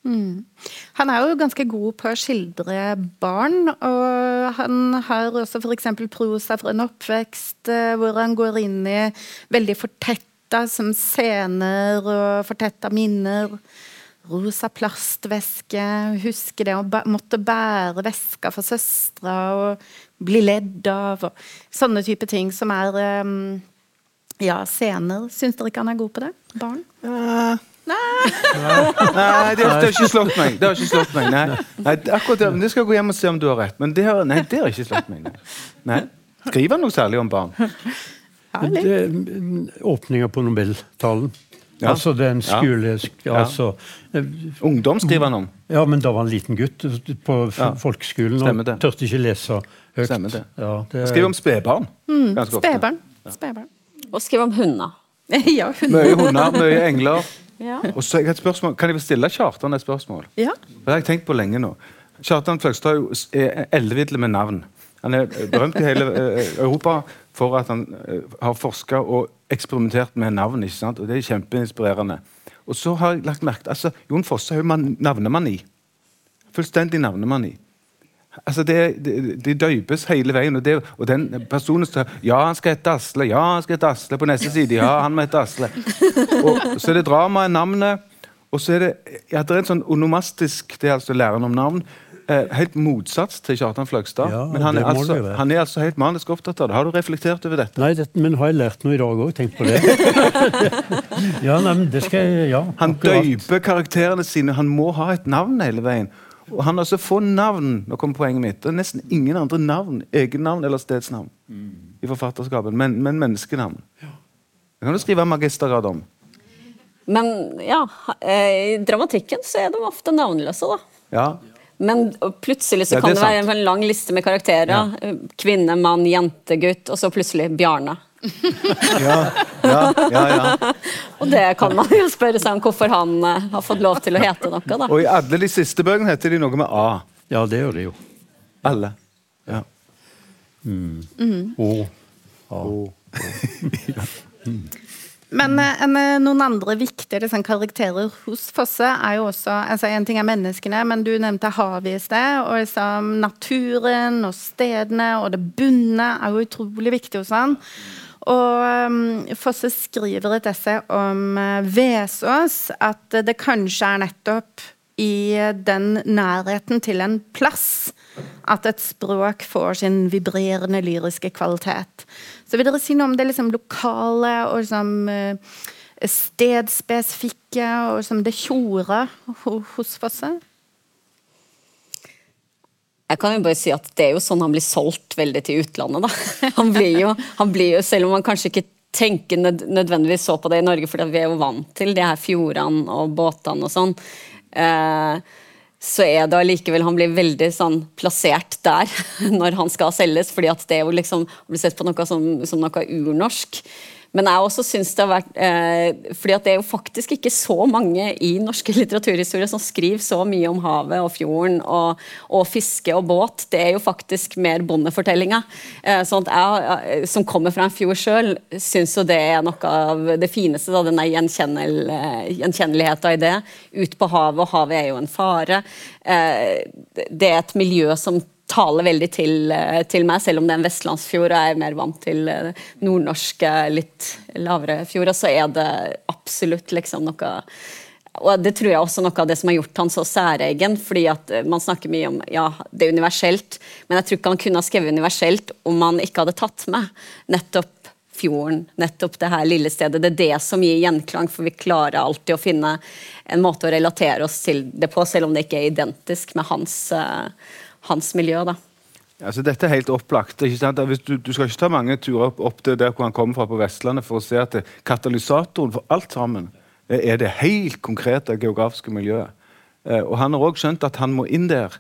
Han er jo ganske god på å skildre barn, og han har også f.eks. prosa fra en oppvekst eh, hvor han går inn i veldig fortetta som scener og fortetta minner. Rosa plastveske, huske det å måtte bære veska for søstera og bli ledd av, og sånne type ting som er um, ja, scener. Syns dere ikke han er god på det? Barn? Nei, det har, det har ikke slått meg. Det har ikke slått meg, nei. nei akkurat det, men det skal jeg gå hjem og se om du har rett. Men det har, nei, det har ikke slått meg. Nei. nei. Skriver han noe særlig om barn? Ja, det- mm, Åpninga på Nobeltalen Ja. Altså den Ja. Altså, eh, Ungdom skriver han om. ja, men da var han liten gutt på Ja. folkeskolen og tørte ikke lese høyt. Stemmer det. Ja, det Han skriver om spedbarn. Mm. Spedbarn. Spedbarn. Og skriver om hunder. ja, hunder. Mye hunder, mye engler. Ja. Og så har jeg et spørsmål. Kan jeg stille Kjartan et spørsmål? Ja. Det har jeg tenkt på lenge nå. Kjartan Fløgstad er er ellevill med navn. Han er berømt i hele eh, Europa for at han eh, har forska og eksperimentert med navn. ikke sant? Og Det er kjempeinspirerende. Og så har jeg lagt merke til altså, Jon Fosse har jo man- navnemani. Fullstendig navnemani. Altså det, det, det døypes hele veien. Og, det, og den personen står Ja, han skal hete Asle. Ja, han skal hete Asle. På neste side. Ja, han må hete Asle. Og så er det drama i navnet. Og så er det ja, det er en sånn onomastisk Det er altså læren om navn. Eh, helt motsats til Kjartan Fløgstad. Ja, men han er, altså, han er altså helt manisk opptatt av det. Har du reflektert over dette? Nei, det, men har jeg lært noe i dag òg? Tenk på det. ja, nei, men det skal jeg Ja, Han døyper karakterene sine. Han må ha et navn hele veien. Og han har så få navn Nå kommer poenget mitt. Det er nesten ingen andre navn, egennavn eller stedsnavn i forfatterskapet, men, men menneskenavn. Det kan du skrive magistergrad om. Men ja, eh, i dramatikken så er de ofte navnløse, da. Ja. Men plutselig så Ja, kan det det, være en lang liste med karakterer. Ja. Kvinne, mann, jente, gutt, og så plutselig Bjarne. Ja, ja, ja, ja. Og det kan man jo spørre seg om hvorfor han eh, har fått lov til å hete noe, da. Og i alle de siste bøkene heter de noe med A. Ja, det gjør de jo. Alle. Ja. Og, ja. Men eh, en, eh, noen andre viktige liksom, karakterer hos Fosse er jo også altså En ting er menneskene, men du nevnte havet i sted. Og liksom, naturen og stedene og det bunne er jo utrolig viktig hos han. Og um, Fosse skriver et essay om uh, Vesås at det kanskje er nettopp i den nærheten til en plass at et språk får sin vibrerende lyriske kvalitet. Så vil dere si noe om det liksom lokale og liksom eh, stedspesifikke og som det tjora hos Fosse? Jeg kan jo bare si at det er jo sånn han blir solgt veldig til utlandet, da. Han blir jo, han blir jo selv om han kanskje ikke tenker nødvendigvis så på det i Norge, for vi er jo vant til de her fjordene og båtene og sånn. Eh, så er det allikevel Han blir veldig sånn plassert der når han skal selges, fordi at det er jo liksom blir sett på noe som, som noe urnorsk. Men jeg også synes det har vært eh, fordi at det er jo faktisk ikke så mange i norske litteraturhistorier som skriver så mye om havet og fjorden og, og fiske og båt. Det er jo faktisk mer bondefortellinga. Eh, sånn at jeg, eh, som kommer fra en fjord sjøl, syns jo det er noe av det fineste. Da, denne gjenkjennel, eh, gjenkjenneligheta i det. Ut på havet, og havet er jo en fare. Eh, det er et miljø som taler veldig til, eh, til meg, selv om det er en vestlandsfjord og jeg er mer vant til eh, nordnorske, litt lavere fjorder, så er det absolutt liksom noe og Det tror jeg også noe av det som har gjort han så særegen. fordi at eh, Man snakker mye om ja, det er universelt, men jeg tror ikke han kunne ha skrevet universelt om han ikke hadde tatt med nettopp fjorden, nettopp det her lille stedet. Det er det som gir gjenklang, for vi klarer alltid å finne en måte å relatere oss til det på, selv om det ikke er identisk med hans, eh, hans miljø. da. Altså, dette er helt opplagt. Du, du skal ikke ta mange turer opp, opp til der hvor han kommer fra på Vestlandet for å se at katalysatoren for alt sammen er det helt konkrete geografiske miljøet. Eh, og Han har også skjønt at han må inn der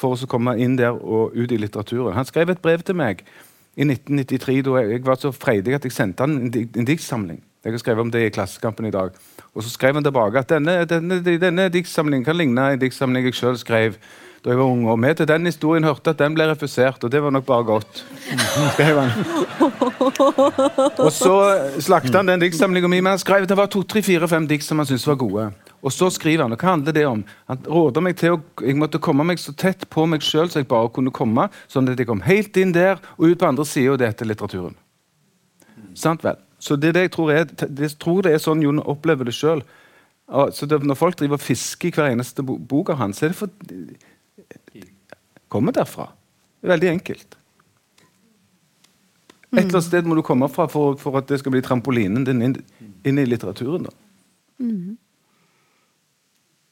for å komme inn der og ut i litteraturen. Han skrev et brev til meg i 1993 da jeg, var så freidig at jeg sendte han en, en diktsamling. Jeg har skrevet om det i Klassekampen i dag. Og så skrev han tilbake at denne, denne, denne diktsamlingen kan ligne en diktsamling jeg sjøl skrev da jeg var ung. Og vi til den historien hørte at den ble refusert, og det var nok bare godt. Skrev han. Og så slakta han den diktsamlinga mi, men han skrev det var to, tre, fire, fem dikt som han syntes var gode. Og så skriver han, og hva handler det om? Han råder meg til å jeg måtte komme meg så tett på meg sjøl som jeg bare kunne komme, sånn at jeg kom helt inn der og ut på andre sida, og det heter litteraturen. Sant vel? Så det er det jeg tror er, det, jeg tror det er sånn Jon opplever det sjøl. Så det, når folk driver og fisker i hver eneste bo- bok av hans, så er det for Kommer derfra. Det er veldig enkelt. Et eller annet sted må du komme fra for, for at det skal bli trampolinen din inn, inn i litteraturen. da.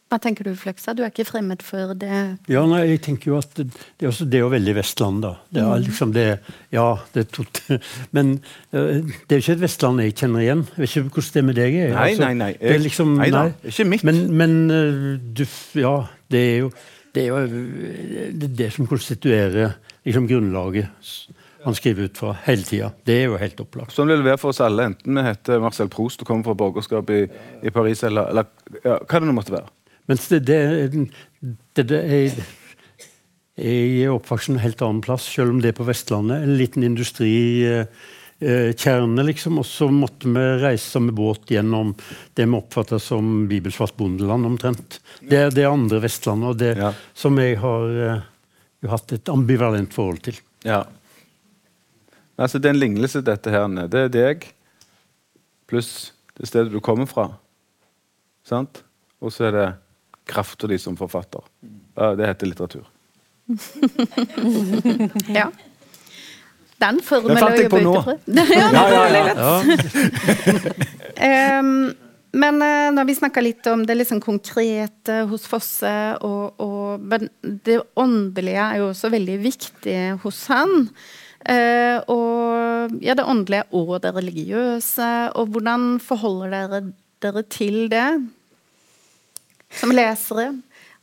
Hva tenker du, Fløksa? Du er ikke fremmed for det? Ja, nei, jeg tenker jo at det, det, er, også, det veldig Vestland, da. Det er liksom det Ja, det er tot, Men uh, det er jo ikke et Vestland jeg kjenner igjen. Jeg vet ikke hvordan det er med deg. Nei, altså, nei, nei. Det er liksom, nei da, nei. ikke mitt. Men, men uh, du Ja, det er jo det er jo det, er det som konstituerer liksom, grunnlaget han skriver ut fra hele tida. Det er jo helt opplagt. Sånn vil det være for oss alle, enten vi heter Marcel Proust og kommer fra borgerskap i, i Paris, eller, eller ja, hva det nå måtte være. Mens det, det, det, det er jeg er oppvokst en helt annen plass, selv om det er på Vestlandet. En liten industri. eh, liksom. Og så måtte vi reise med båt gjennom det vi oppfatter som bibelsvart bondeland, omtrent. Det er det andre Vestlandet, og det Ja. som jeg har eh, jo hatt et ambivalent forhold til. Ja. Altså, det er en lignelse, dette her. Det er deg pluss det stedet du kommer fra. Sant? Og så er det krafta di som forfatter. Det heter litteratur. Ja. Den fant jeg på nå. ja, Ja, ja, ja. Ehm, men uh, når vi snakka litt om det liksom konkrete hos Fosse, og, og, men det åndelige er jo også veldig viktig hos han. Eh, og ja, det åndelige og det religiøse. Og hvordan forholder dere dere til det som lesere?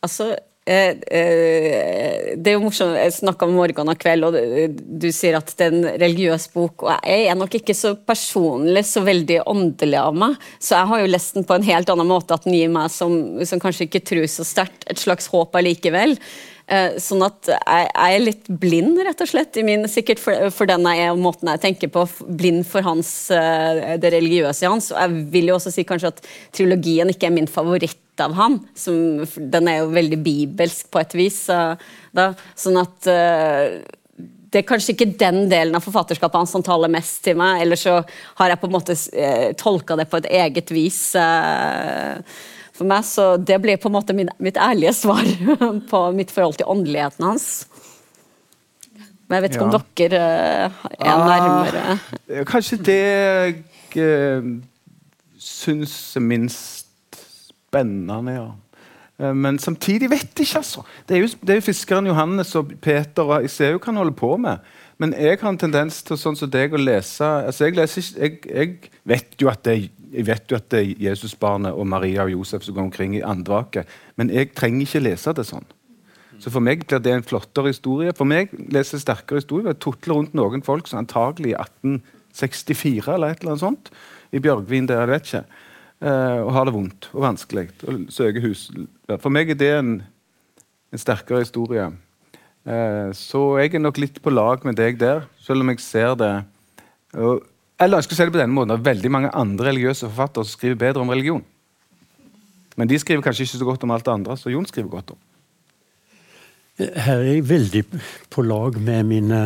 Altså, eh, eh, det er jo morsomt, Jeg snakka med Morgan i kveld, og du, sier at det er en religiøs bok. og Jeg er nok ikke så personlig så veldig åndelig av meg, så jeg har jo lest den på en helt annen måte. At den gir meg, som, som kanskje ikke tror så sterkt, et slags håp allikevel. Eh, sånn at jeg, er litt blind, rett og slett, min, sikkert for, for den jeg er og måten jeg tenker på. Blind for hans, eh, det religiøse i hans. Og jeg vil jo også si kanskje at trilogien ikke er min favoritt av han. Som, den er jo veldig bibelsk på et vis. da, sånn at eh, det er kanskje ikke den delen av forfatterskapet hans som taler mest til meg, eller så har jeg på en måte eh, tolka det på et eget vis. Eh, for meg, så Det blir på en måte min, mitt ærlige svar på mitt forhold til åndeligheten hans. Men jeg vet ikke om dere eh, er Ah. nærmere. Det er Kanskje det jeg eh, syns er minst spennende, ja. Eh, Men samtidig vet jeg ikke, altså. Det er jo, det er jo fiskeren Johannes og Peter og hva han holder på med. Men jeg har en tendens til sånn som deg å lese altså jeg, leser jeg, jeg vet jo at det jeg vet jo at det er Jesusbarnet og Maria og Josef som går omkring i andvaket, men jeg trenger ikke lese det sånn. Så For meg blir det en flottere historie. For meg leser jeg sterkere historie ved å tutle rundt noen folk som antagelig i 1864 eller et eller annet sånt, i Bjørgvin der, jeg vet ikke, eh, og har det vondt og vanskelig og søker hus. For meg er det en, en sterkere historie. Eh, så jeg er nok litt på lag med deg der, selv om jeg ser det Eller jeg skal si det på denne måten, det veldig mange andre religiøse forfattere som skriver bedre om religion. Men de skriver kanskje ikke så godt om alt det andre som Jon skriver godt om. Her er jeg veldig på lag med mine,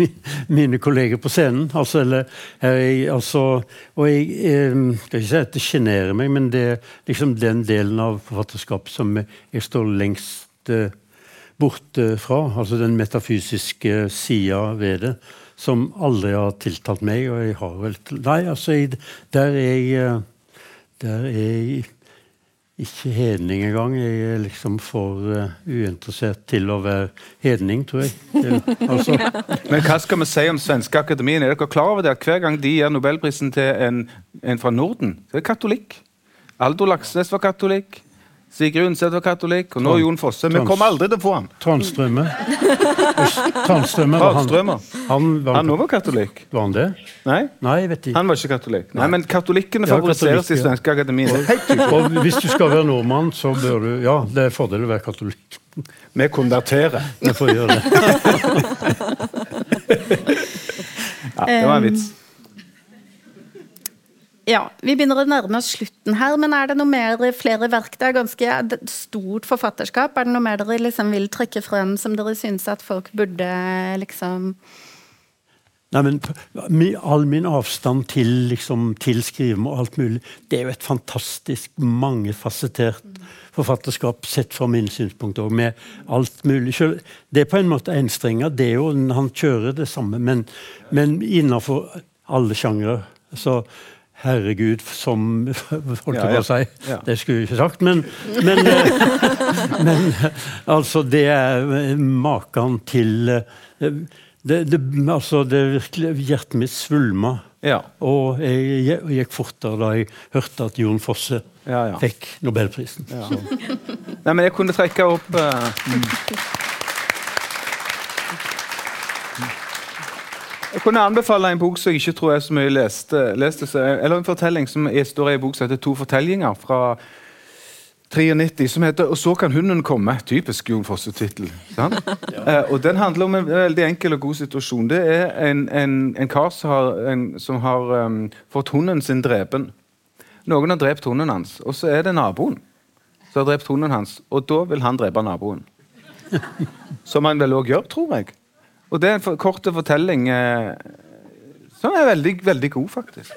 mine kolleger på scenen. Altså, eller, er jeg, altså, og jeg eh, skal ikke si at det sjenerer meg, men det er liksom den delen av forfatterskapet som jeg står lengst eh, borte fra. Altså den metafysiske sida ved det, som aldri har tiltalt meg. Og jeg har vel Nei, altså, jeg, der er jeg eh, Der er jeg ikke hedning engang. Jeg er liksom for uh, uinteressert til å være hedning, tror jeg. Altså, Men hva skal vi si om svenske akademien? Er dere klar over det at hver gang de gir nobelprisen til en, en fra Norden, så er det katolikk? Aldo Laksnes var katolikk. Sigrid Undset var katolikk. Og nå Jon Fosse. Vi kommer aldri til å få han. Transtrømme. Transtrømme var han. Han var, Han var katolikk. var han det? Nei, Nei, jeg vet ikke. han var ikke katolikk. Nei, Men katolikkene Ja, favoriseres i svenske Akademiet. Og hvis du skal være nordmann, så bør du Ja, det er fordel å være katolikk. Vi konverterer. Vi får gjøre det. Ja, det var en vits. Ja, Vi begynner å nærme oss slutten her, men er det noe mer, flere verk? Det er ganske stort forfatterskap. Er det noe mer dere liksom vil trekke frem som dere syns at folk burde liksom Nei, men All min avstand til, liksom, til skriving og alt mulig, det er jo et fantastisk mangefasettert forfatterskap sett fra min synspunkt òg, med alt mulig. Selv, det er på en måte enstrenga, det er jo Han kjører det samme, men, men innenfor alle sjangre. Så Herregud, som Holdt jeg Ja, på å si. Ja. Det skulle jeg ikke sagt, men, men, men altså, det er maken til eh, det, det, altså, det virkelig Hjertet mitt svulma. Ja. Og jeg jeg gikk fortere da jeg hørte at Jon Fosse Ja, ja. fikk Nobelprisen. Ja. Nei, men jeg kunne trekke opp eh, Jeg kunne anbefale en bok som jeg ikke tror jeg så mye leste, leste eller en fortelling som står i en bok som heter 'To fortellinger' fra 93, som heter 'Og så kan hunden komme'. Typisk Jon Fosse-tittel. ja. uh, og Den handler om en veldig enkel og god situasjon. Det er en, en, en kar som har, en, som har um, fått hunden sin drepen. Noen har drept hunden hans, og så er det naboen som har drept hunden hans. Og da vil han drepe naboen. Som han vel òg gjør, tror jeg. Og det er en kort fortelling eh, som er veldig, veldig god, faktisk.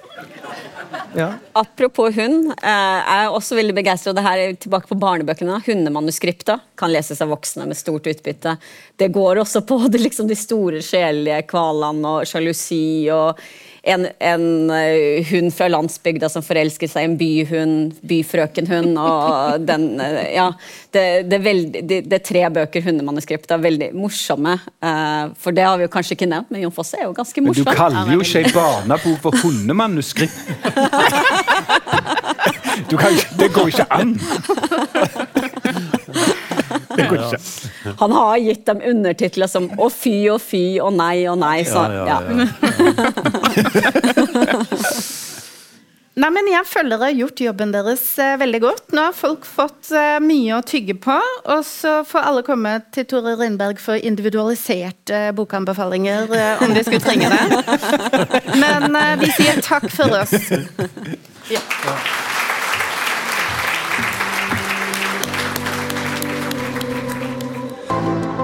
Ja. Apropos hund, eh, jeg er også veldig begeistra. Det her er tilbake på barnebøkene. Hundemanuskripta kan leses av voksne med stort utbytte. Det går også på det, liksom, de store sjelelige kvalene og sjalusi og en, en eh, hund fra landsbygda som forelsker seg i en byhund, byfrøkenhund og den eh, Ja. Det, det, er veldig, det, det er tre bøker hundemanuskripter, veldig morsomme. eh, for det har vi jo kanskje ikke nevnt, men Jon Fosse er jo ganske morsom. Men du kaller jo ikke ei barnebok for hundemanuskript. Du kan, ikke- det går ikke an! Det går ikke. Han har gitt dem undertitler som 'Å fy og fy' og 'nei og nei'. Så, Ja, ja, ja. ja. Nei, men Jeg føler dere har gjort jobben deres eh, veldig godt. Nå har folk fått eh, mye å tygge på. Og så får alle komme til Tore Rindberg for individualiserte eh, bokanbefalinger eh, om de skulle trenge det. Men eh, vi sier takk for oss.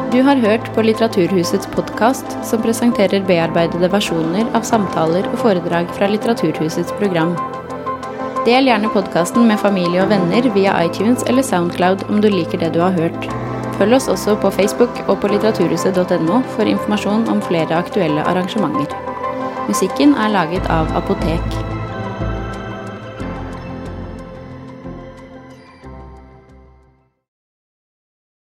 Du har hørt på Litteraturhusets podkast, som presenterer bearbeidede versjoner av samtaler og foredrag fra Litteraturhusets program. Del gjerne podkasten med familie og venner via iTunes eller Soundcloud om du liker det du har hørt. Følg oss også på Facebook og på litteraturhuset.no for informasjon om flere aktuelle arrangementer. Musikken er laget av Apotek.